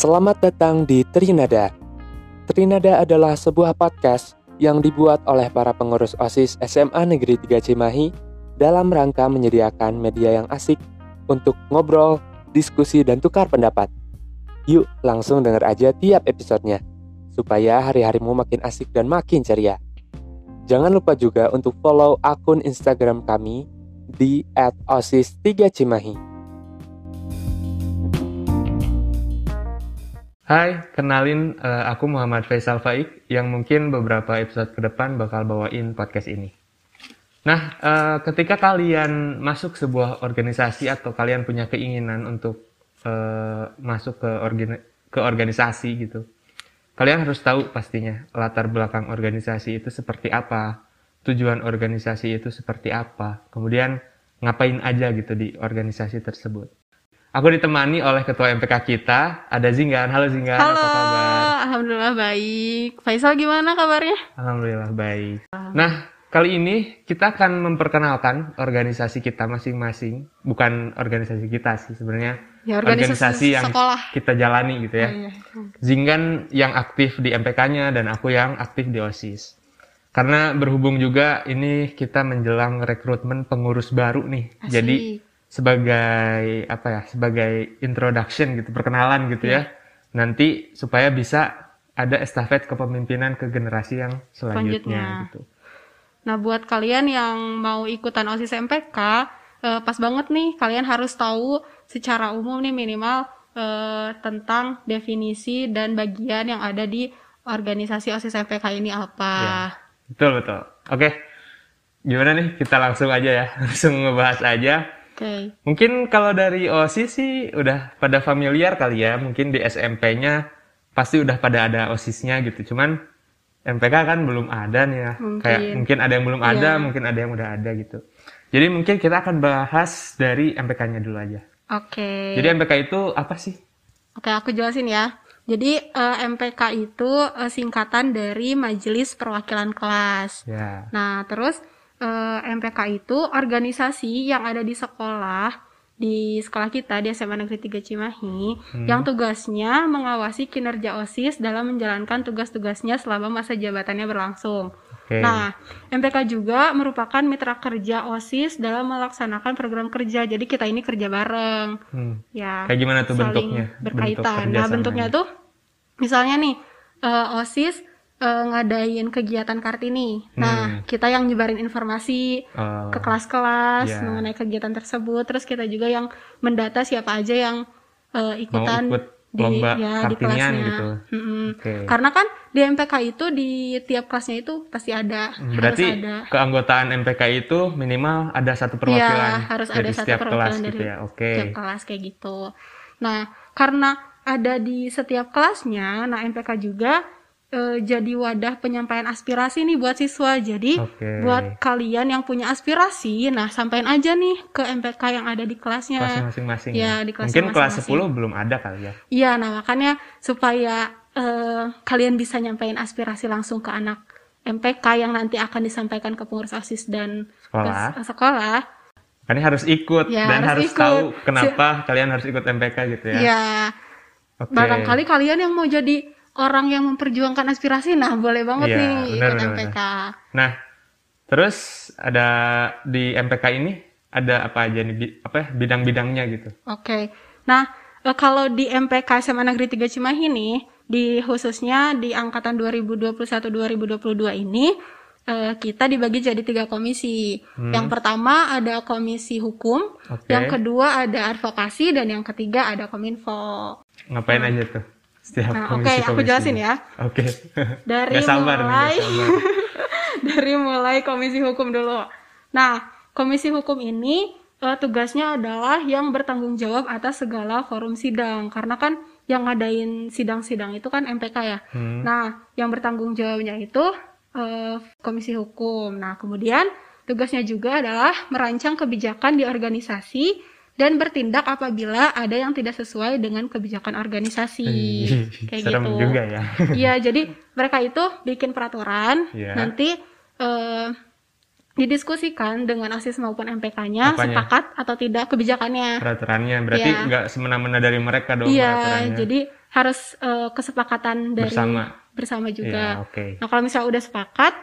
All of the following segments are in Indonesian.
Selamat datang di Trinada. Trinada adalah sebuah podcast yang dibuat oleh para pengurus OSIS SMA Negeri 3 Cimahi dalam rangka menyediakan media yang asik untuk ngobrol, diskusi, dan tukar pendapat. Yuk langsung denger aja tiap episodenya, supaya hari-harimu makin asik dan makin ceria. Jangan lupa juga untuk follow akun Instagram kami di @osis3cimahi. Hai, kenalin uh, aku Muhammad Faisal Faik yang mungkin beberapa episode ke depan bakal bawain podcast ini. Nah, uh, ketika kalian masuk sebuah organisasi atau kalian punya keinginan untuk uh, masuk ke, organi ke organisasi gitu, kalian harus tahu pastinya latar belakang organisasi itu seperti apa, tujuan organisasi itu seperti apa, kemudian ngapain aja gitu di organisasi tersebut. Aku ditemani oleh ketua MPK kita, ada Zinggan. Halo Zinggan, Halo, apa kabar? Alhamdulillah baik. Faisal gimana kabarnya? Alhamdulillah baik. Nah, kali ini kita akan memperkenalkan organisasi kita masing-masing. Bukan organisasi kita sih sebenarnya. Ya, organisasi, organisasi yang sekolah. kita jalani gitu ya. Oh, iya. Zinggan yang aktif di MPK-nya dan aku yang aktif di OSIS. Karena berhubung juga ini kita menjelang rekrutmen pengurus baru nih. Asik. Jadi sebagai apa ya sebagai introduction gitu perkenalan gitu ya, ya. nanti supaya bisa ada estafet kepemimpinan ke generasi yang selanjutnya, selanjutnya. gitu. Nah buat kalian yang mau ikutan osis MPK eh, pas banget nih kalian harus tahu secara umum nih minimal eh, tentang definisi dan bagian yang ada di organisasi osis MPK ini apa. Ya, betul betul. Oke, gimana nih kita langsung aja ya langsung ngebahas aja Okay. Mungkin kalau dari OSIS sih udah pada familiar kali ya. Mungkin di SMP-nya pasti udah pada ada OSISnya gitu. Cuman MPK kan belum ada nih ya. Mungkin. Kayak mungkin ada yang belum ada, yeah. mungkin ada yang udah ada gitu. Jadi mungkin kita akan bahas dari MPK-nya dulu aja. Oke. Okay. Jadi MPK itu apa sih? Oke, aku jelasin ya. Jadi uh, eh, MPK itu uh, singkatan dari Majelis Perwakilan Kelas. Yeah. Nah, terus uh, eh, MPK itu organisasi yang ada di sekolah di sekolah kita di SMA Negeri 3 Cimahi hmm. yang tugasnya mengawasi kinerja OSIS dalam menjalankan tugas-tugasnya selama masa jabatannya berlangsung. Okay. Nah, MPK juga merupakan mitra kerja OSIS dalam melaksanakan program kerja. Jadi kita ini kerja bareng. Hmm. Ya. Kayak gimana tuh bentuknya? Berkaitan. Bentuk nah, bentuknya tuh misalnya nih uh, OSIS uh, ngadain kegiatan Kartini. Hmm. Nah, kita yang nyebarin informasi uh, ke kelas-kelas yeah. mengenai kegiatan tersebut. Terus kita juga yang mendata siapa aja yang uh, ikutan ikut di lomba ya di kelasnya. gitu. -hmm. Okay. Karena kan di MPK itu di tiap kelasnya itu pasti ada. Hmm, berarti harus ada. keanggotaan MPK itu minimal ada satu perwakilan. Ya, harus ada satu perwakilan kelas dari gitu ya. Okay. Setiap kelas kayak gitu. Nah, karena ada di setiap kelasnya, nah MPK juga uh, jadi wadah penyampaian aspirasi nih buat siswa. Jadi okay. buat kalian yang punya aspirasi, nah sampaikan aja nih ke MPK yang ada di kelasnya. Kelas masing-masing. Ya, di kelas Mungkin kelas 10 belum ada kali ya. Iya, nah makanya supaya uh, kalian bisa nyampaikan aspirasi langsung ke anak MPK yang nanti akan disampaikan ke pengurus OSIS dan sekolah. Ke sekolah. Kalian harus ikut ya, dan harus, harus ikut. tahu kenapa si kalian harus ikut MPK gitu ya. Iya. Okay. Barangkali kalian yang mau jadi orang yang memperjuangkan aspirasi nah boleh banget iya, nih bener, ikut bener, MPK. Bener. Nah, terus ada di MPK ini ada apa aja nih apa ya, bidang-bidangnya gitu. Oke. Okay. Nah, eh, kalau di MPK SMA Negeri 3 Cimahi nih di khususnya di angkatan 2021-2022 ini eh, kita dibagi jadi tiga komisi. Hmm. Yang pertama ada komisi hukum, okay. yang kedua ada advokasi, dan yang ketiga ada kominfo. Ngapain nah, aja tuh? Setiap nah, oke, okay, aku jelasin ya. Oke. Okay. Dari gak sabar mulai nih, sabar. dari mulai komisi hukum dulu. Nah, komisi hukum ini uh, tugasnya adalah yang bertanggung jawab atas segala forum sidang karena kan yang ngadain sidang-sidang itu kan MPK ya. Hmm. Nah, yang bertanggung jawabnya itu uh, komisi hukum. Nah, kemudian tugasnya juga adalah merancang kebijakan di organisasi dan bertindak apabila ada yang tidak sesuai dengan kebijakan organisasi kayak Serem gitu. juga ya. Iya, jadi mereka itu bikin peraturan, yeah. nanti uh, didiskusikan dengan OSIS maupun MPK-nya sepakat atau tidak kebijakannya. Peraturannya berarti iya. nggak yeah. semena-mena dari mereka dong Iya, yeah, jadi harus eh, kesepakatan dari Bersama. bersama juga. oke. Nah, kalau misalnya udah sepakat,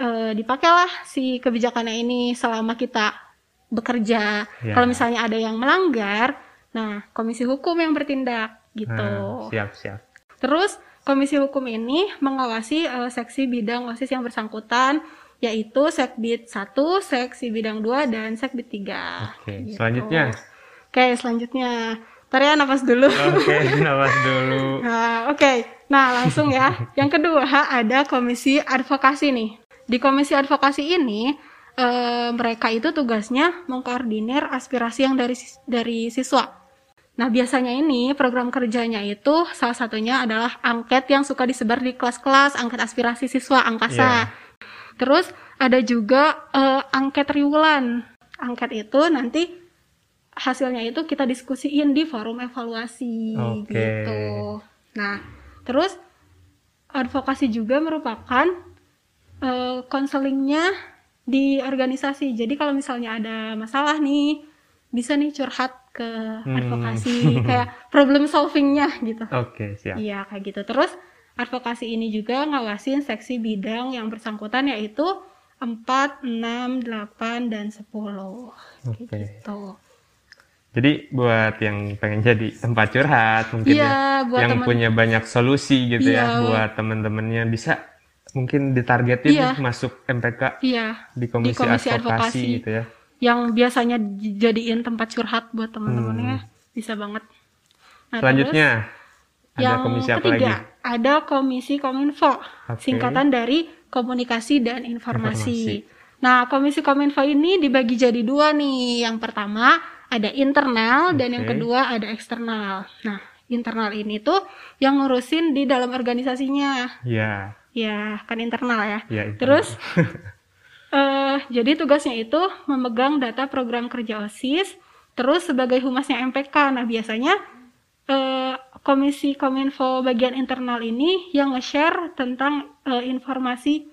eh, dipakailah si kebijakannya ini selama kita bekerja. Ya. Kalau misalnya ada yang melanggar, nah komisi hukum yang bertindak gitu. Nah, siap, siap. Terus komisi hukum ini mengawasi eh, seksi bidang OSIS yang bersangkutan yaitu Sekbid 1, Seksi Bidang 2 dan Sekbid 3. Oke, Gitu. selanjutnya. Oke, selanjutnya. Ntar ya napas dulu. Oke, napas dulu. Nah, oke. Nah, langsung ya. Yang kedua ada komisi advokasi nih. Di komisi advokasi ini eh, mereka itu tugasnya mengkoordinir aspirasi yang dari dari siswa. Nah, biasanya ini program kerjanya itu salah satunya adalah angket yang suka disebar di kelas-kelas, angket aspirasi siswa angkasa. Iya. Terus ada juga eh, angket triwulan. Angket itu nanti hasilnya itu kita diskusiin di forum evaluasi Oke. gitu. Nah, terus advokasi juga merupakan eh, konselingnya di organisasi. Jadi kalau misalnya ada masalah nih, bisa nih curhat ke Hmm. advokasi kayak problem solvingnya gitu. Oke, siap. Iya kayak gitu. Terus advokasi ini juga ngawasin seksi bidang yang bersangkutan yaitu 4, 6, 8, dan 10. Kayak Oke. gitu. Jadi buat yang pengen jadi tempat curhat mungkin Iya, ya, buat yang teman- punya banyak solusi gitu Iya. ya buat teman-temannya bisa mungkin ditargetin Iya. masuk MPK Iya, di komisi, komisi advokasi, advokasi. gitu ya. yang biasanya dijadiin tempat curhat buat teman-temannya bisa banget. Nah, Hmm. Selanjutnya terus ada yang komisi apa ketiga, lagi? ada komisi kominfo, Oke. singkatan dari komunikasi dan informasi. Informasi. Nah, komisi kominfo ini dibagi jadi dua nih. Yang pertama ada internal dan yang kedua ada eksternal. Nah, internal ini tuh yang ngurusin di dalam organisasinya. Ya, Ya, kan internal ya. ya itu. Terus eh jadi tugasnya itu memegang data program kerja OSIS, terus sebagai humasnya MPK. Nah, biasanya eh Komisi Kominfo bagian internal ini yang nge-share tentang eh, informasi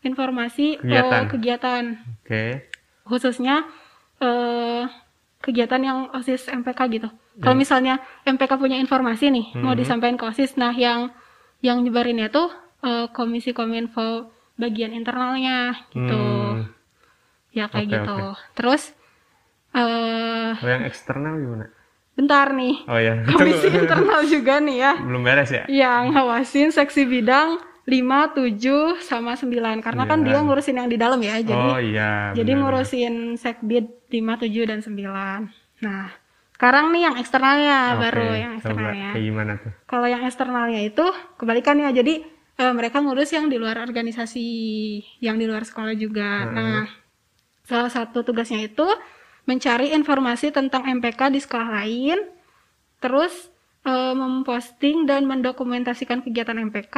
informasi Kegiatan. kegiatan Oke. khususnya eh kegiatan yang OSIS MPK gitu. Kalau misalnya MPK punya informasi nih mau Mhm. disampaikan ke OSIS, nah yang yang nyebarinnya tuh eh, Komisi Kominfo bagian internalnya gitu. Hmm. Ya kayak Oke, gitu. oke. Terus eh Kalau yang eksternal gimana? bentar nih. Oh ya, Komisi internal juga nih ya belum beres ya? yang ngawasin seksi bidang 5, 7 sama 9 karena kan dia Sembilan. ngurusin yang di dalam ya. Jadi oh iya. Jadi benar, ngurusin sekbid 5, 7, dan 9. Nah, sekarang nih yang eksternalnya benar. baru yang eksternalnya. kayak gimana tuh? Kalau yang eksternalnya itu kebalikannya. Jadi eh, mereka ngurus yang di luar organisasi, yang di luar sekolah juga. Hmm. Nah, salah satu tugasnya itu mencari informasi tentang MPK di sekolah lain, terus eh, memposting dan mendokumentasikan kegiatan MPK.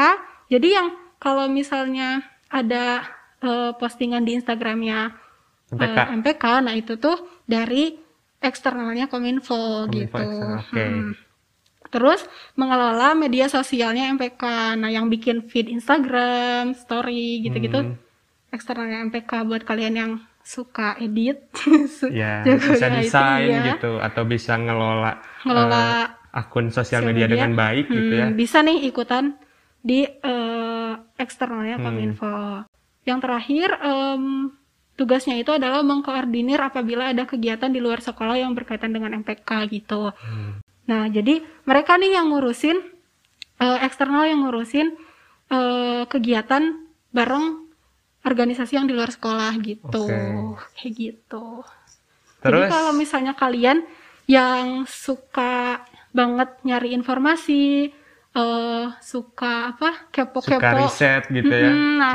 Jadi yang kalau misalnya ada eh, postingan di Instagramnya MPK. eh, MPK, nah itu tuh dari eksternalnya Kominfo, Kominfo gitu. eksternal, oke. Mm. Terus mengelola media sosialnya MPK. Nah, yang bikin feed Instagram, story gitu-gitu Hmm. eksternalnya MPK buat kalian yang suka edit, Ya, bisa IT, desain ya. gitu atau bisa ngelola Ngelola eh, akun sosial sosial media, dengan baik gitu ya. Hmm, Bisa nih ikutan di eh, eksternalnya Hmm. Kominfo. Yang terakhir em, tugasnya itu adalah mengkoordinir apabila ada kegiatan di luar sekolah yang berkaitan dengan MPK gitu. Hmm. Nah, jadi mereka nih yang ngurusin eh, eksternal yang ngurusin eh, kegiatan bareng organisasi yang di luar sekolah gitu. Oke. Kayak gitu. Terus Jadi kalau misalnya kalian yang suka banget nyari informasi, eh suka apa? kepo-kepo, suka riset gitu ya, nah.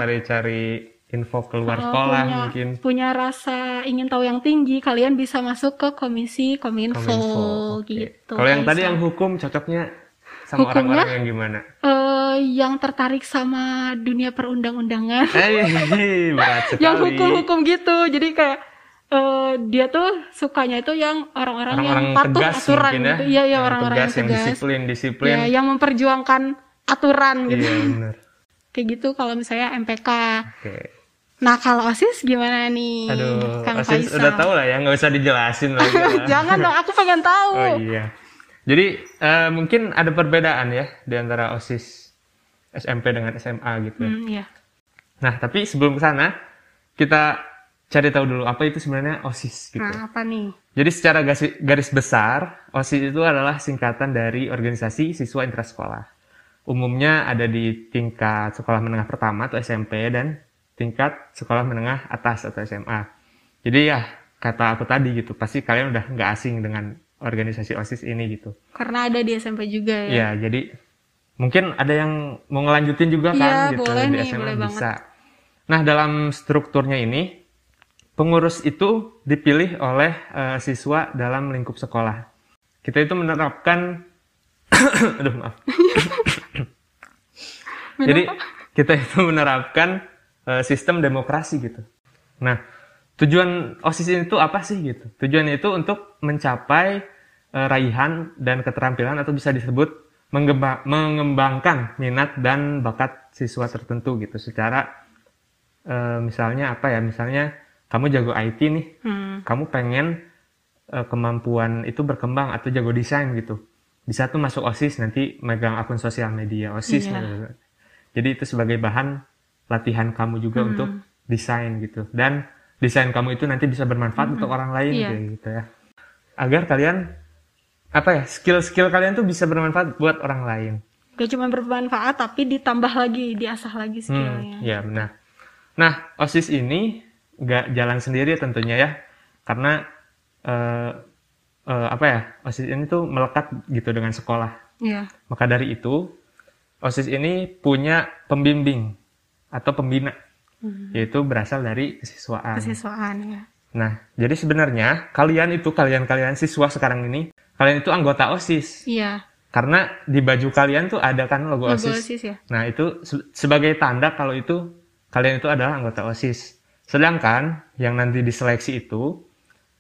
Info keluar eh, sekolah punya, mungkin. punya rasa ingin tahu yang tinggi, kalian bisa masuk ke komisi kominfo, Kominfo. oke. gitu. Kalau yang tadi Kaisa. yang hukum cocoknya sama orang-orang yang gimana? Eh, yang tertarik sama dunia perundang-undangan, Eh, yang hukum-hukum gitu, jadi kayak eh, dia tuh sukanya itu yang orang-orang yang patuh tegas aturan ya. gitu, iya iya Yang orang-orang yang tegas, yang tegas, disiplin, disiplin. ya yang memperjuangkan aturan gitu, Iya, benar. kayak gitu kalau misalnya MPK. Oke. Nah kalau osis gimana nih, Aduh, Kang Osis Faisal? udah tahu lah ya, nggak usah dijelasin lagi. Jangan dong, aku pengen tahu. Oh iya. Jadi uh, mungkin ada perbedaan ya di antara OSIS SMP dengan SMA gitu ya. Hmm, iya. Nah, tapi sebelum ke sana kita cari tahu dulu apa itu sebenarnya OSIS gitu. Nah, apa nih? Jadi secara garis, garis besar, OSIS itu adalah singkatan dari organisasi siswa intrasekolah. Umumnya ada di tingkat sekolah menengah pertama atau SMP dan tingkat sekolah menengah atas atau SMA. Jadi ya kata aku tadi gitu, pasti kalian udah nggak asing dengan organisasi OSIS ini gitu. Karena ada di SMP juga ya. Iya, jadi mungkin ada yang mau ngelanjutin juga Iya, kan gitu boleh di nih, SMA boleh banget. bisa. Nah, dalam strukturnya ini pengurus itu dipilih oleh eh, siswa dalam lingkup sekolah. Kita itu menerapkan aduh maaf. Jadi kita itu menerapkan eh, sistem demokrasi gitu. Nah, tujuan OSIS itu apa sih gitu? Tujuannya itu untuk mencapai eh, raihan dan keterampilan atau bisa disebut mengemba- mengembangkan minat dan bakat siswa tertentu gitu. Secara eh, misalnya apa ya? Misalnya kamu jago IT nih, Hmm. kamu pengen eh, kemampuan itu berkembang atau jago desain gitu. Bisa tuh masuk OSIS nanti megang akun sosial media OSIS. Iya. gitu. Jadi itu sebagai bahan latihan kamu juga Hmm. untuk desain gitu. Dan desain kamu itu nanti bisa bermanfaat untuk orang lain kayak gitu ya. Agar kalian apa ya skill-skill kalian tuh bisa bermanfaat buat orang lain. Gak cuma bermanfaat tapi ditambah lagi, diasah lagi Hmm, skillnya. ya benar. Nah, OSIS ini nggak jalan sendiri tentunya ya, karena eh, eh, apa ya, OSIS ini tuh melekat gitu dengan sekolah. Iya. Maka dari itu, OSIS ini punya pembimbing atau pembina, Hmm. yaitu berasal dari kesiswaan. Kesiswaan ya. Nah, jadi sebenarnya kalian itu kalian-kalian siswa sekarang ini, kalian itu anggota OSIS. Iya. Karena di baju kalian tuh ada kan logo, Logo OSIS. OSIS ya. Nah, itu se- sebagai tanda kalau itu kalian itu adalah anggota OSIS. Sedangkan yang nanti diseleksi itu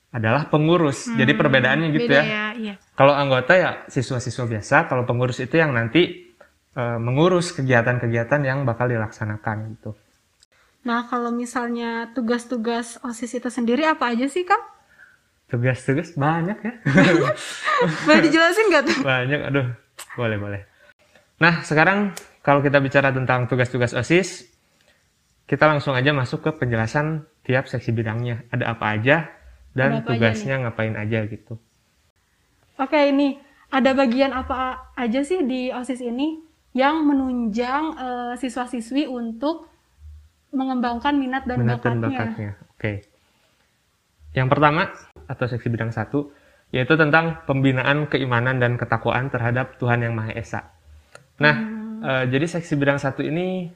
adalah pengurus. Jadi perbedaannya gitu Beda ya. ya. Iya. Kalau anggota ya siswa-siswa biasa, kalau pengurus itu yang nanti eh, mengurus kegiatan-kegiatan yang bakal dilaksanakan gitu. Nah, kalau misalnya tugas-tugas OSIS itu sendiri apa aja sih, Kang? Tugas-tugas banyak ya. Boleh dijelasin nggak tuh? banyak, aduh. Boleh, boleh. Nah, sekarang kalau kita bicara tentang tugas-tugas OSIS, kita langsung aja masuk ke penjelasan tiap seksi bidangnya. Ada apa aja dan apa aja tugasnya ngapain aja gitu. Oke, ini ada bagian apa aja sih di OSIS ini yang menunjang eh, siswa-siswi untuk mengembangkan minat dan minat dan bakatnya. bakatnya. Oke. Yang pertama atau seksi bidang satu yaitu tentang pembinaan keimanan dan ketakwaan terhadap Tuhan yang Maha Esa. Nah, Hmm. eh, jadi seksi bidang satu ini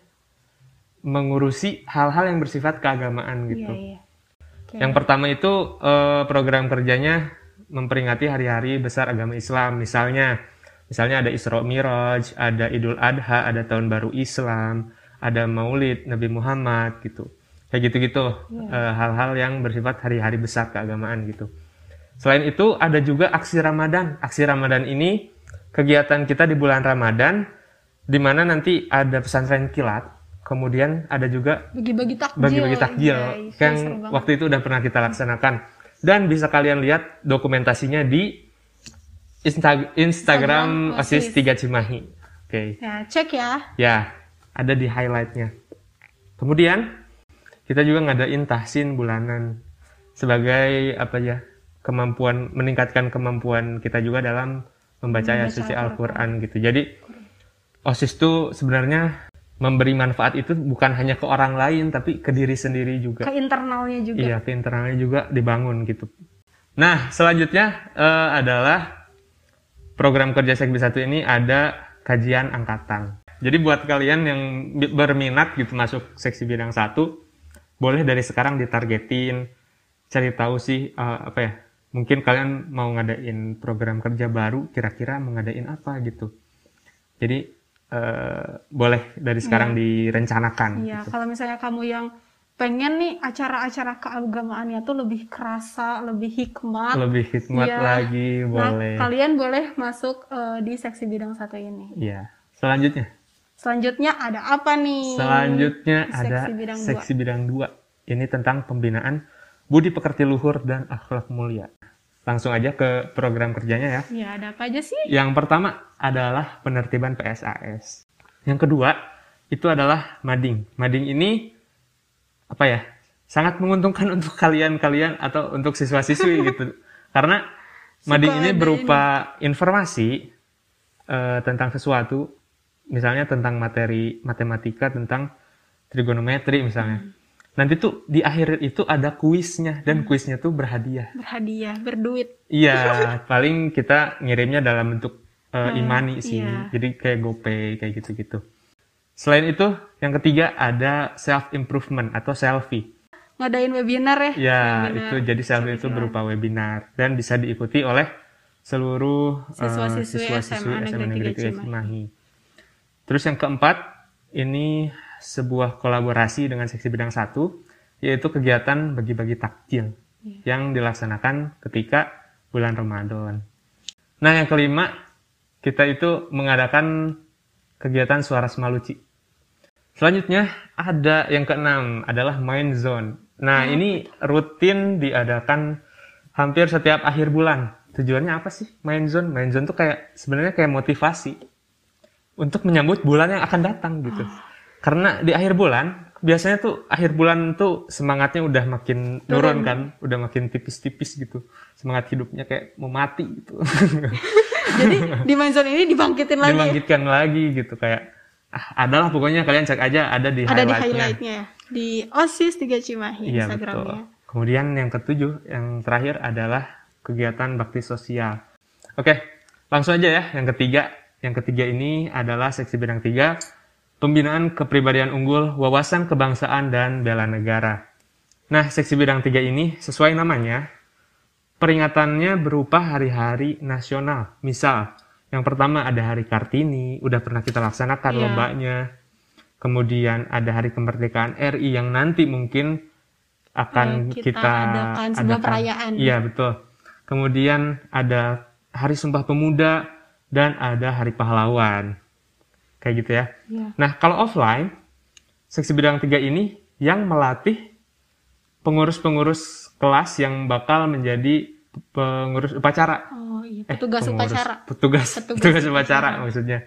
mengurusi hal-hal yang bersifat keagamaan gitu. Iya, iya. Oke. Yang pertama itu eh, program kerjanya memperingati hari-hari besar agama Islam. Misalnya, misalnya ada Isra Miraj, ada Idul Adha, ada Tahun Baru Islam, ada Maulid Nabi Muhammad gitu. Kayak gitu-gitu eh, hal-hal yang bersifat hari-hari besar keagamaan gitu. Selain itu ada juga aksi Ramadan. Aksi Ramadan ini kegiatan kita di bulan Ramadan di mana nanti ada pesantren kilat, kemudian ada juga bagi-bagi takjil. bagi-bagi takjil guys. yang Seru banget. waktu itu udah pernah kita laksanakan dan bisa kalian lihat dokumentasinya di Insta- Instagram Instagram OSIS. 3 Cimahi. Oke, Ya, cek ya. ya ada di highlightnya. Kemudian kita juga ngadain tahsin bulanan sebagai apa ya kemampuan meningkatkan kemampuan kita juga dalam membaca ayat Membaca suci Al-Quran. Gitu. Jadi OSIS itu sebenarnya memberi manfaat itu bukan hanya ke orang lain tapi ke diri sendiri juga. Ke internalnya juga. Iya, ke internalnya juga dibangun gitu. Nah, selanjutnya eh, adalah program kerja Sekbi 1 ini ada kajian angkatan. Jadi buat kalian yang berminat gitu masuk seksi bidang satu, boleh dari sekarang ditargetin, cari tahu sih eh, apa ya, mungkin kalian mau ngadain program kerja baru, kira-kira mau ngadain apa gitu. Jadi eh, boleh dari sekarang direncanakan. Iya, gitu. kalau misalnya kamu yang pengen nih acara-acara keagamaannya tuh lebih kerasa, lebih hikmat. Lebih hikmat Iya. lagi boleh. Nah, kalian boleh masuk eh, di seksi bidang satu ini. Iya. Selanjutnya, Selanjutnya ada apa nih? selanjutnya Seksi ada bidang dua. seksi bidang dua. Ini tentang pembinaan budi pekerti luhur dan akhlak mulia. langsung aja ke program kerjanya ya. Ya, ada apa aja sih? Yang pertama adalah penertiban PSAS. Yang kedua itu adalah mading. Mading ini apa ya? Sangat menguntungkan untuk kalian-kalian atau untuk siswa-siswi gitu. Karena mading ini berupa informasi uh, tentang sesuatu, misalnya tentang materi matematika, tentang trigonometri misalnya. Hmm nanti tuh di akhir itu ada kuisnya dan hmm. kuisnya tuh berhadiah berhadiah berduit iya paling kita ngirimnya dalam bentuk uh, imani sih iya. jadi kayak gopay kayak gitu gitu selain itu yang ketiga ada self improvement atau selfie ngadain webinar ya ya webinar. itu jadi selfie itu berupa webinar dan bisa diikuti oleh seluruh siswa-siswi uh, siswa SMA, SMA Negeri 3 Cimahi. Terus yang keempat ini sebuah kolaborasi dengan seksi bidang satu, yaitu kegiatan bagi-bagi takjil yeah. yang dilaksanakan ketika bulan Ramadan. Nah, yang kelima, kita itu mengadakan kegiatan suara semaluci. Selanjutnya ada yang keenam adalah main zone. Nah, hmm. ini rutin diadakan hampir setiap akhir bulan. Tujuannya apa sih main zone? Main zone tuh kayak sebenarnya kayak motivasi untuk menyambut bulan yang akan datang gitu. Oh karena di akhir bulan biasanya tuh akhir bulan tuh semangatnya udah makin turun kan, udah makin tipis-tipis gitu. Semangat hidupnya kayak mau mati gitu. Jadi di mindset ini dibangkitin lagi. Dibangkitkan lagi gitu kayak ah, adalah pokoknya kalian cek aja ada di ada highlightnya. di highlightnya di OSIS tiga Cimahi iya, Instagramnya. Betul. Kemudian yang ketujuh, yang terakhir adalah kegiatan bakti sosial. Oke, langsung aja ya. Yang ketiga, yang ketiga ini adalah seksi bidang tiga pembinaan kepribadian unggul, wawasan kebangsaan, dan bela negara. Nah, seksi bidang tiga ini sesuai namanya, peringatannya berupa hari-hari nasional. Misal, yang pertama ada Hari Kartini, udah pernah kita laksanakan yeah. lombanya. Kemudian ada Hari Kemerdekaan RI yang nanti mungkin akan ya, kita, kita adakan sebuah adakan. perayaan. Iya, betul. Kemudian ada Hari Sumpah Pemuda dan ada Hari Pahlawan kayak gitu ya. ya. Nah kalau offline, seksi bidang tiga ini yang melatih pengurus-pengurus kelas yang bakal menjadi pengurus upacara. Oh iya, eh, petugas eh, upacara. Petugas, petugas, petugas upacara ya. maksudnya.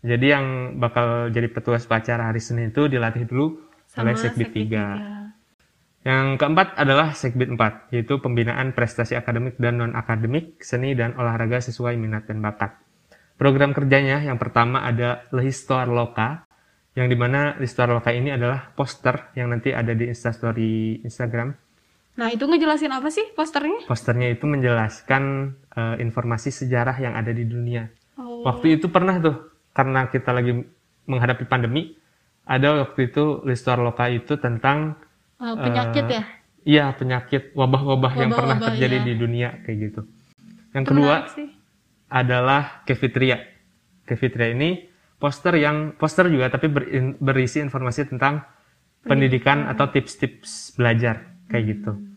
Jadi yang bakal jadi petugas upacara hari Senin itu dilatih dulu Sama oleh Sekbid 3. Yang keempat adalah Sekbid 4, yaitu pembinaan prestasi akademik dan non-akademik, seni dan olahraga sesuai minat dan bakat. Program kerjanya yang pertama ada Lehistoire Loka, yang di mana Lehistoire Loka ini adalah poster yang nanti ada di instastory Instagram. Nah itu ngejelasin apa sih posternya? Posternya itu menjelaskan uh, informasi sejarah yang ada di dunia. Oh. Waktu itu pernah tuh, karena kita lagi menghadapi pandemi, ada waktu itu Lehistoire Loka itu tentang uh, penyakit uh, ya? Iya penyakit wabah-wabah yang pernah terjadi ya. di dunia kayak gitu. Yang kedua adalah Kevitria. Kevitria ini poster yang poster juga tapi berisi informasi tentang pendidikan atau tips-tips belajar kayak gitu.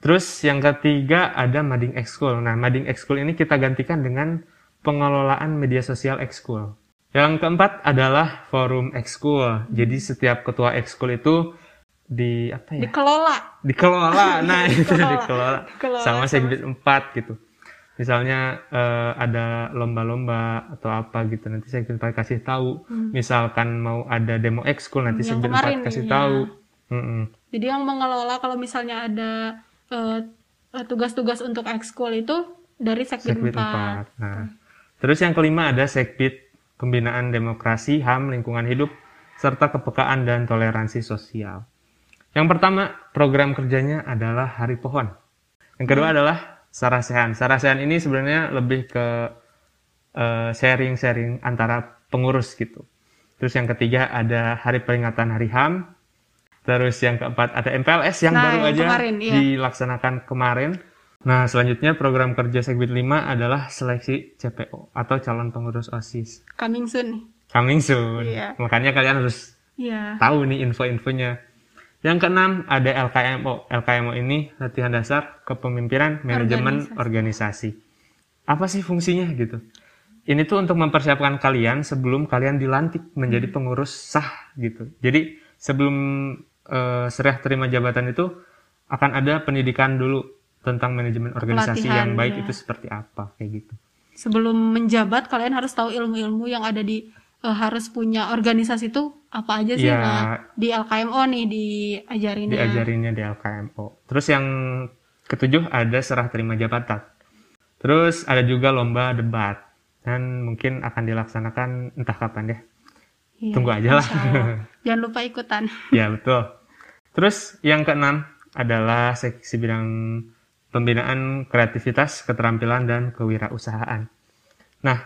Terus yang ketiga ada Mading Ekskul. Nah, Mading Ekskul ini kita gantikan dengan pengelolaan media sosial Ekskul. Yang keempat adalah forum Ekskul. Jadi setiap ketua Ekskul itu di apa ya? Dikelola. Dikelola. Nah, itu dikelola. dikelola. Sama Segbit 4 gitu misalnya uh, ada lomba-lomba atau apa gitu nanti saya akan kasih tahu hmm. misalkan mau ada demo ekskul nanti saya akan kasih ya. tahu hmm. jadi yang mengelola kalau misalnya ada tugas eh, tugas-tugas untuk ekskul itu dari sekbid, sekbid 4. 4 nah terus yang kelima ada sekbid pembinaan demokrasi ham lingkungan hidup serta kepekaan dan toleransi sosial yang pertama program kerjanya adalah hari pohon yang kedua hmm. adalah Sarasehan. Sarasehan ini sebenarnya lebih ke eh, sharing-sharing uh, antara pengurus gitu. Terus yang ketiga ada hari peringatan Hari HAM. Terus yang keempat ada MPLS yang nah, baru yang aja kemarin, iya. dilaksanakan kemarin. Nah, selanjutnya program kerja Segbit 5 adalah seleksi CPO atau calon pengurus OSIS. Coming soon. Coming soon. Iya. Makanya kalian harus iya. tahu nih info-infonya. Yang keenam ada LKMO. LKMO ini latihan dasar kepemimpinan manajemen organisasi. organisasi. Apa sih fungsinya gitu? Ini tuh untuk mempersiapkan kalian sebelum kalian dilantik menjadi hmm. pengurus sah gitu. Jadi sebelum uh, serah terima jabatan itu akan ada pendidikan dulu tentang manajemen organisasi Pelatihan, yang baik ya. itu seperti apa kayak gitu. Sebelum menjabat kalian harus tahu ilmu-ilmu yang ada di eh, harus punya organisasi itu apa aja sih? Iya. Nah, di LKMO nih diajarinnya. Diajarinnya di LKMO. Terus yang ketujuh ada serah terima jabatan. Terus ada juga lomba debat dan mungkin akan dilaksanakan entah kapan ya. Iya, Tunggu aja lah. Jangan lupa ikutan. Ya betul. Terus yang keenam adalah seksi bidang pembinaan kreativitas, keterampilan dan kewirausahaan. Nah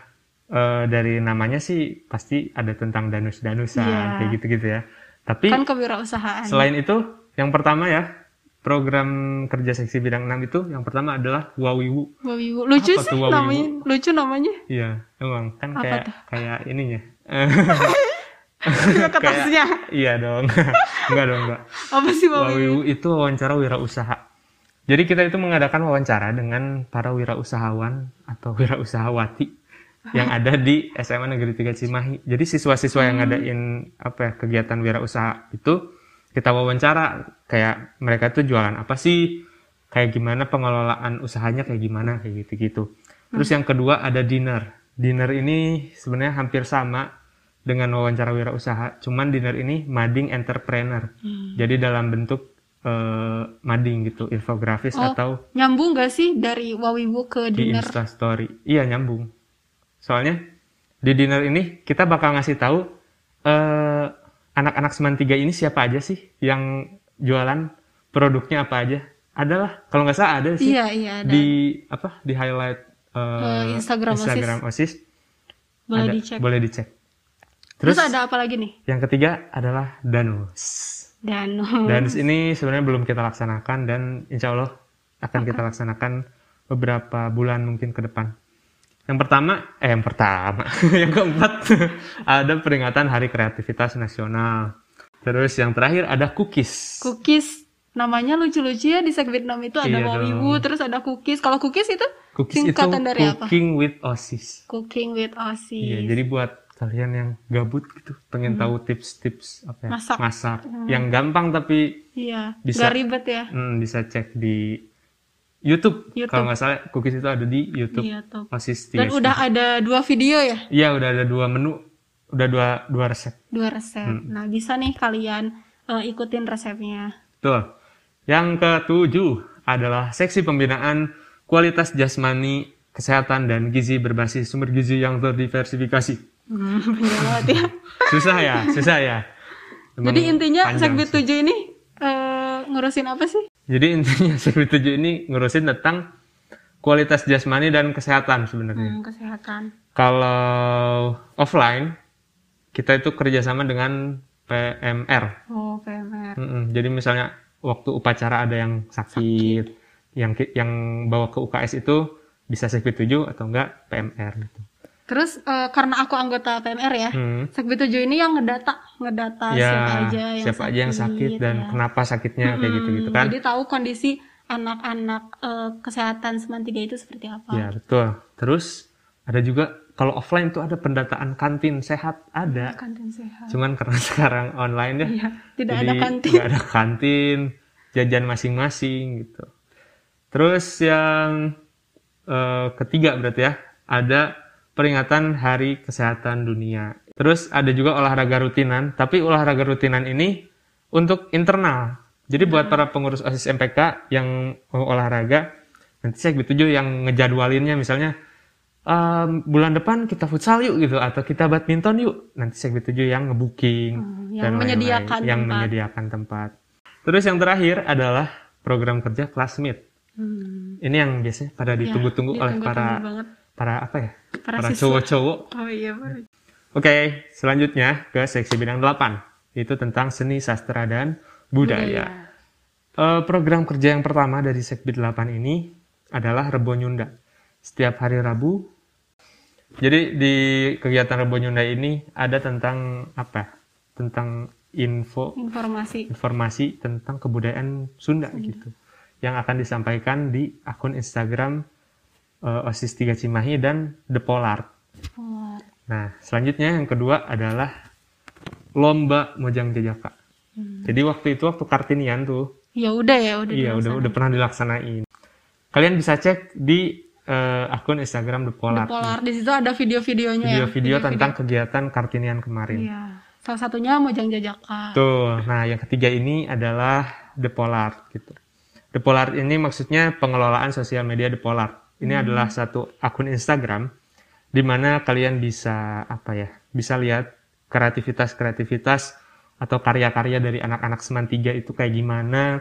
eh, dari namanya sih pasti ada tentang danus-danusan Iya. kayak gitu-gitu ya. Tapi Kan kewirausahaan. selain itu yang pertama ya program kerja seksi bidang 6 itu yang pertama adalah Wawiwu. Wawiwu. Lucu Apa sih Wawiwu? namanya. Lucu namanya. Iya, emang kan Apa kayak tuh? kayak ininya. Ke tasnya. iya dong. enggak dong, enggak. Apa sih? Wawiwu itu wawancara wirausaha. Jadi kita itu mengadakan wawancara dengan para wirausahawan atau wirausahawati yang ada di SMA Negeri 3 Cimahi. Jadi siswa-siswa yang ngadain apa ya, kegiatan wirausaha itu kita wawancara kayak mereka tuh jualan apa sih? Kayak gimana pengelolaan usahanya kayak gimana kayak gitu-gitu. Terus yang kedua ada dinner. Dinner ini sebenarnya hampir sama dengan wawancara wirausaha, cuman dinner ini mading entrepreneur. Jadi dalam bentuk eh, mading gitu, infografis Oh, atau Nyambung gak sih dari Wawiwu ke di dinner? Insta Story. Iya nyambung. Soalnya di dinner ini kita bakal ngasih tahu eh, anak-anak Seman 3 ini siapa aja sih yang jualan produknya apa aja. Adalah kalau nggak salah ada sih Iya, iya ada. di apa di highlight eh, Eh, Instagram OSIS. Instagram OSIS. Boleh Ada- dicek. Boleh dicek. Terus, Terus, ada apa lagi nih? yang ketiga adalah Danus. Dan Danus ini sebenarnya belum kita laksanakan dan insya Allah akan kita laksanakan beberapa bulan mungkin ke depan. Yang pertama, eh yang pertama, yang keempat ada peringatan Hari Kreativitas Nasional. Terus yang terakhir ada cookies. cookies namanya lucu-lucu ya di segmen 6 itu ada Iya terus ada cookies. Kalau cookies itu Cookies itu singkatan dari apa? Cooking with Osis. Cooking with Osis. Iya, jadi buat kalian yang gabut gitu, pengen tahu tips-tips apa ya? Hmm. Masak. Hmm. Yang gampang tapi Iya, Bisa. nggak ribet ya. hmm, bisa cek di YouTube. YouTube. Kalau nggak salah, cookies itu ada di YouTube. Iya. Osis Dan 3. udah ada dua video ya, Iya, udah ada dua menu, udah dua dua resep. dua resep. Hmm. Nah, bisa nih kalian eh, ikutin resepnya. Tuh. Yang ketujuh adalah seksi pembinaan kualitas jasmani, kesehatan dan gizi berbasis sumber gizi yang terdiversifikasi. Hmm, banget ya. Susah ya, susah ya. Emang Jadi intinya sih. 7 ini eh, ngurusin apa sih? Jadi intinya segmen 7 ini ngurusin tentang kualitas jasmani dan kesehatan sebenarnya. Hmm, kesehatan. Kalau offline kita itu kerjasama dengan PMR. Oh, PMR. Mm-mm. Jadi misalnya waktu upacara ada yang sakit, yang ki- yang bawa ke UKS itu bisa segmen 7 atau enggak PMR gitu. Terus eh, karena aku anggota PMR ya, Hmm. segmen 7 ini yang ngedata, ngedata Ya, siapa aja yang siapa aja yang sakit dan ya. kenapa sakitnya kayak Hmm, gitu-gitu kan. Jadi tahu kondisi anak-anak eh, kesehatan Seman 3 itu seperti apa. Ya, betul. Terus ada juga kalau offline itu ada pendataan kantin sehat ada. Kantin sehat. Cuman karena sekarang online ya. Iya, tidak jadi ada kantin. nggak ada kantin, jajan masing-masing gitu. Terus yang eh, ketiga berarti ya, ada peringatan Hari Kesehatan Dunia. Terus ada juga olahraga rutinan, tapi olahraga rutinan ini untuk internal. Jadi buat para pengurus OSIS MPK yang mau olahraga, nanti saya tujuh yang ngejadwalinnya misalnya "Em, bulan depan kita futsal yuk gitu atau kita badminton yuk. Nanti saya tujuh yang ngebooking Hmm, yang dan menyediakan yang tempat. menyediakan tempat. Terus yang terakhir adalah program kerja classmate. Hmm. Ini yang biasanya pada ditunggu-tunggu oleh ditunggu-tunggu para banget. Para apa ya? Para Para cowok-cowok. Oh iya. Oke, selanjutnya ke seksi bidang 8. Itu tentang seni sastra dan budaya. Eh, program kerja yang pertama dari Sekbid 8 ini adalah Rebo Nyunda. Setiap hari Rabu. Jadi di kegiatan Rebo Nyunda ini ada tentang apa? Tentang info Informasi. informasi tentang kebudayaan Sunda gitu yang akan disampaikan di akun Instagram eh, OSIS 3 Cimahi dan The Polar. Oh, Nah, selanjutnya yang kedua adalah lomba Mojang Jajaka. Jadi waktu itu waktu Kartinian tuh, Ya udah ya, udah iya udah udah pernah dilaksanain. kalian bisa cek di uh, akun Instagram The Polar. The Polar di situ ada video-videonya ya. Video-video tentang kegiatan Kartinian kemarin. Iya. Salah satunya Mojang Jajaka. Tuh. Nah, yang ketiga ini adalah The Polar gitu. The Polar ini maksudnya pengelolaan sosial media The Polar. Ini hmm. adalah satu akun Instagram di mana kalian bisa apa ya? Bisa lihat kreativitas-kreativitas atau karya-karya dari anak-anak Seman 3 itu kayak gimana.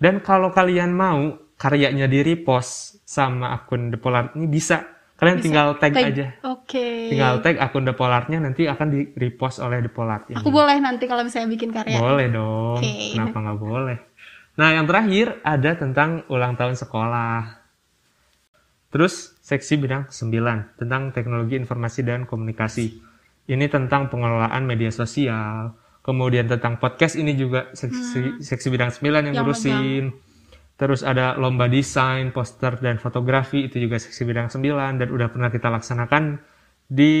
Dan kalau kalian mau karyanya di repost sama akun The Polar ini bisa. Kalian bisa. tinggal tag, tag aja. Oke. Okay. Tinggal tag akun The Polarnya nanti akan di repost oleh The Polar. Ini. Aku boleh nanti kalau misalnya bikin karya. Boleh dong. Okay. Kenapa nggak boleh? Nah yang terakhir ada tentang ulang tahun sekolah. Terus seksi bidang 9 tentang teknologi informasi dan komunikasi. Ini tentang pengelolaan media sosial. Kemudian tentang podcast ini juga seksi, hmm. seksi bidang 9 yang, yang ngurusin. Megang Terus ada lomba desain, poster, dan fotografi, itu juga seksi bidang 9, dan udah pernah kita laksanakan di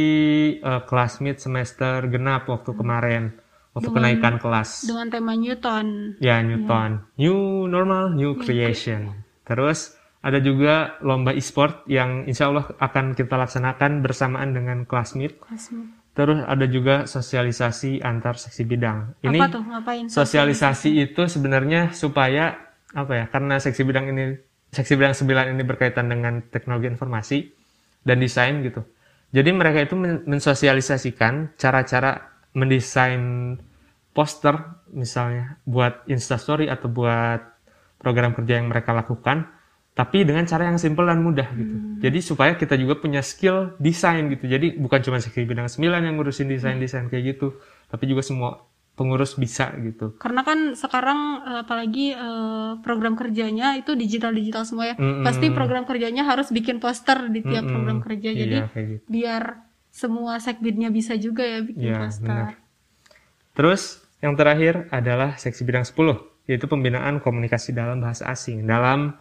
uh, kelas mid semester genap waktu kemarin, waktu dengan, kenaikan kelas. Dengan tema Newton. Ya, Newton. Ya. New normal, new creation. Terus ada juga lomba e-sport yang insya Allah akan kita laksanakan bersamaan dengan kelas mid. Terus ada juga sosialisasi antar seksi bidang. Ini Apa tuh? Ngapain? Sosialisasi itu sebenarnya supaya apa ya karena seksi bidang ini seksi bidang 9 ini berkaitan dengan teknologi informasi dan desain gitu. Jadi mereka itu mensosialisasikan cara-cara mendesain poster misalnya buat instastory atau buat program kerja yang mereka lakukan tapi dengan cara yang simple dan mudah gitu. Hmm. Jadi supaya kita juga punya skill desain gitu. Jadi bukan cuma seksi bidang 9 yang ngurusin desain-desain kayak gitu, tapi juga semua pengurus bisa gitu. Karena kan sekarang eh, apalagi uh, program kerjanya itu digital-digital semua ya. Mm -hmm. Pasti program kerjanya harus bikin poster di tiap mm -hmm. program kerja. Iya, Jadi gitu. biar semua sekbidnya bisa juga ya bikin yeah, poster. Bener. Terus yang terakhir adalah seksi bidang 10 yaitu pembinaan komunikasi dalam bahasa asing. Dalam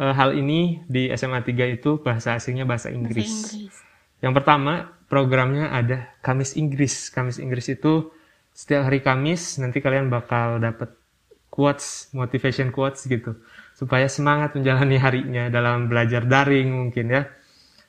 uh, hal ini di SMA 3 itu bahasa asingnya bahasa Inggris. bahasa Inggris. Yang pertama, programnya ada Kamis Inggris. Kamis Inggris itu setiap hari Kamis nanti kalian bakal dapat quotes, motivation quotes gitu. Supaya semangat menjalani harinya dalam belajar daring mungkin ya.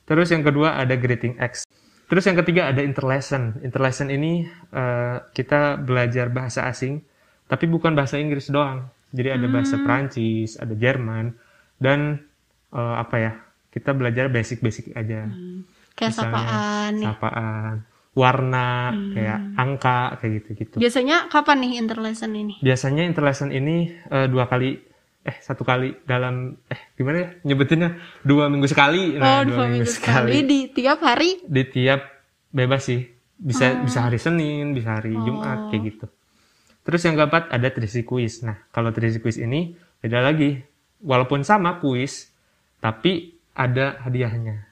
Terus yang kedua ada greeting X. Terus yang ketiga ada interlesson. Interlesson ini uh, kita belajar bahasa asing, tapi bukan bahasa Inggris doang. Jadi ada bahasa hmm. Prancis, ada Jerman, dan uh, apa ya? Kita belajar basic-basic aja. Hmm. Kayak Misalnya, sapaan. Sapaan warna, hmm. kayak angka, kayak gitu-gitu. Biasanya kapan nih interlesson ini? Biasanya interlesson ini uh, dua kali, eh satu kali dalam, eh gimana ya nyebutinnya? Dua minggu sekali. Nah, oh, dua, dua minggu, minggu sekali. sekali. Di tiap hari? Di tiap bebas sih. Bisa oh. bisa hari Senin, bisa hari oh. Jumat, kayak gitu. Terus yang keempat ada trisi. Nah, kalau trisi ini beda lagi. Walaupun sama kuis, tapi ada hadiahnya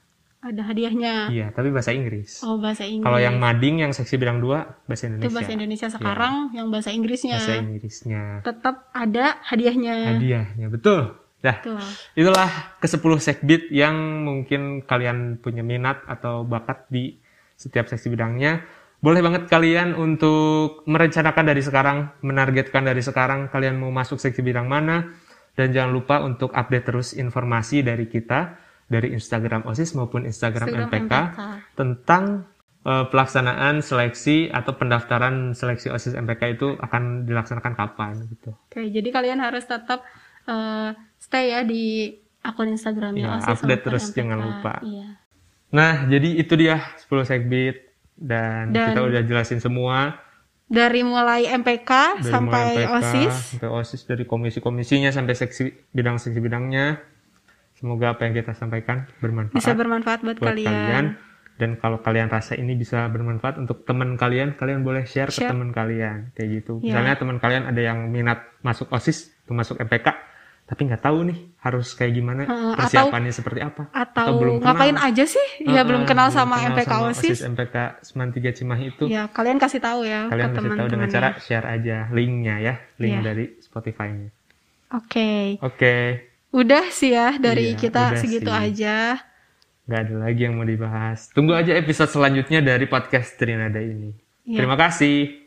ada hadiahnya. Iya, tapi bahasa Inggris. Oh, bahasa Inggris. Kalau yang mading yang seksi bidang dua bahasa Indonesia. Itu bahasa Indonesia iya. sekarang ya. yang bahasa Inggrisnya. Bahasa Inggrisnya. Tetap ada hadiahnya. Hadiahnya, betul. Dah. Betul. Itulah ke-10 sekbid yang mungkin kalian punya minat atau bakat di setiap seksi bidangnya. Boleh banget kalian untuk merencanakan dari sekarang, menargetkan dari sekarang kalian mau masuk seksi bidang mana dan jangan lupa untuk update terus informasi dari kita dari Instagram OSIS maupun Instagram, Instagram MPK, MPK tentang uh, pelaksanaan seleksi atau pendaftaran seleksi OSIS MPK itu akan dilaksanakan kapan gitu. Oke, jadi kalian harus tetap uh, stay ya di akun Instagramnya ya, OSIS update terus MPK. jangan lupa. Iya. Nah, jadi itu dia 10 segbit dan, dan kita udah jelasin semua dari mulai MPK dari sampai mulai MPK, OSIS sampai OSIS dari komisi-komisinya sampai seksi bidang seksi bidangnya Semoga apa yang kita sampaikan bermanfaat. Bisa bermanfaat buat, buat kalian. kalian. Dan kalau kalian rasa ini bisa bermanfaat untuk teman kalian, kalian boleh share, share. ke teman kalian. Kayak gitu. Ya. Misalnya teman kalian ada yang minat masuk OSIS, atau masuk MPK, tapi nggak tahu nih harus kayak gimana persiapannya atau, seperti apa atau, atau belum kenal. ngapain aja sih ya uh, belum kenal belum sama kenal MPK sama OSIS. OSIS MPK Seman 3 Cimahi itu ya kalian kasih tahu ya kalian kasih tahu dengan cara share aja linknya ya link yeah. dari Spotify-nya oke okay. oke okay. Udah sih ya dari iya, kita segitu sih. aja. Gak ada lagi yang mau dibahas. Tunggu aja episode selanjutnya dari podcast Trinada ini. Iya. Terima kasih.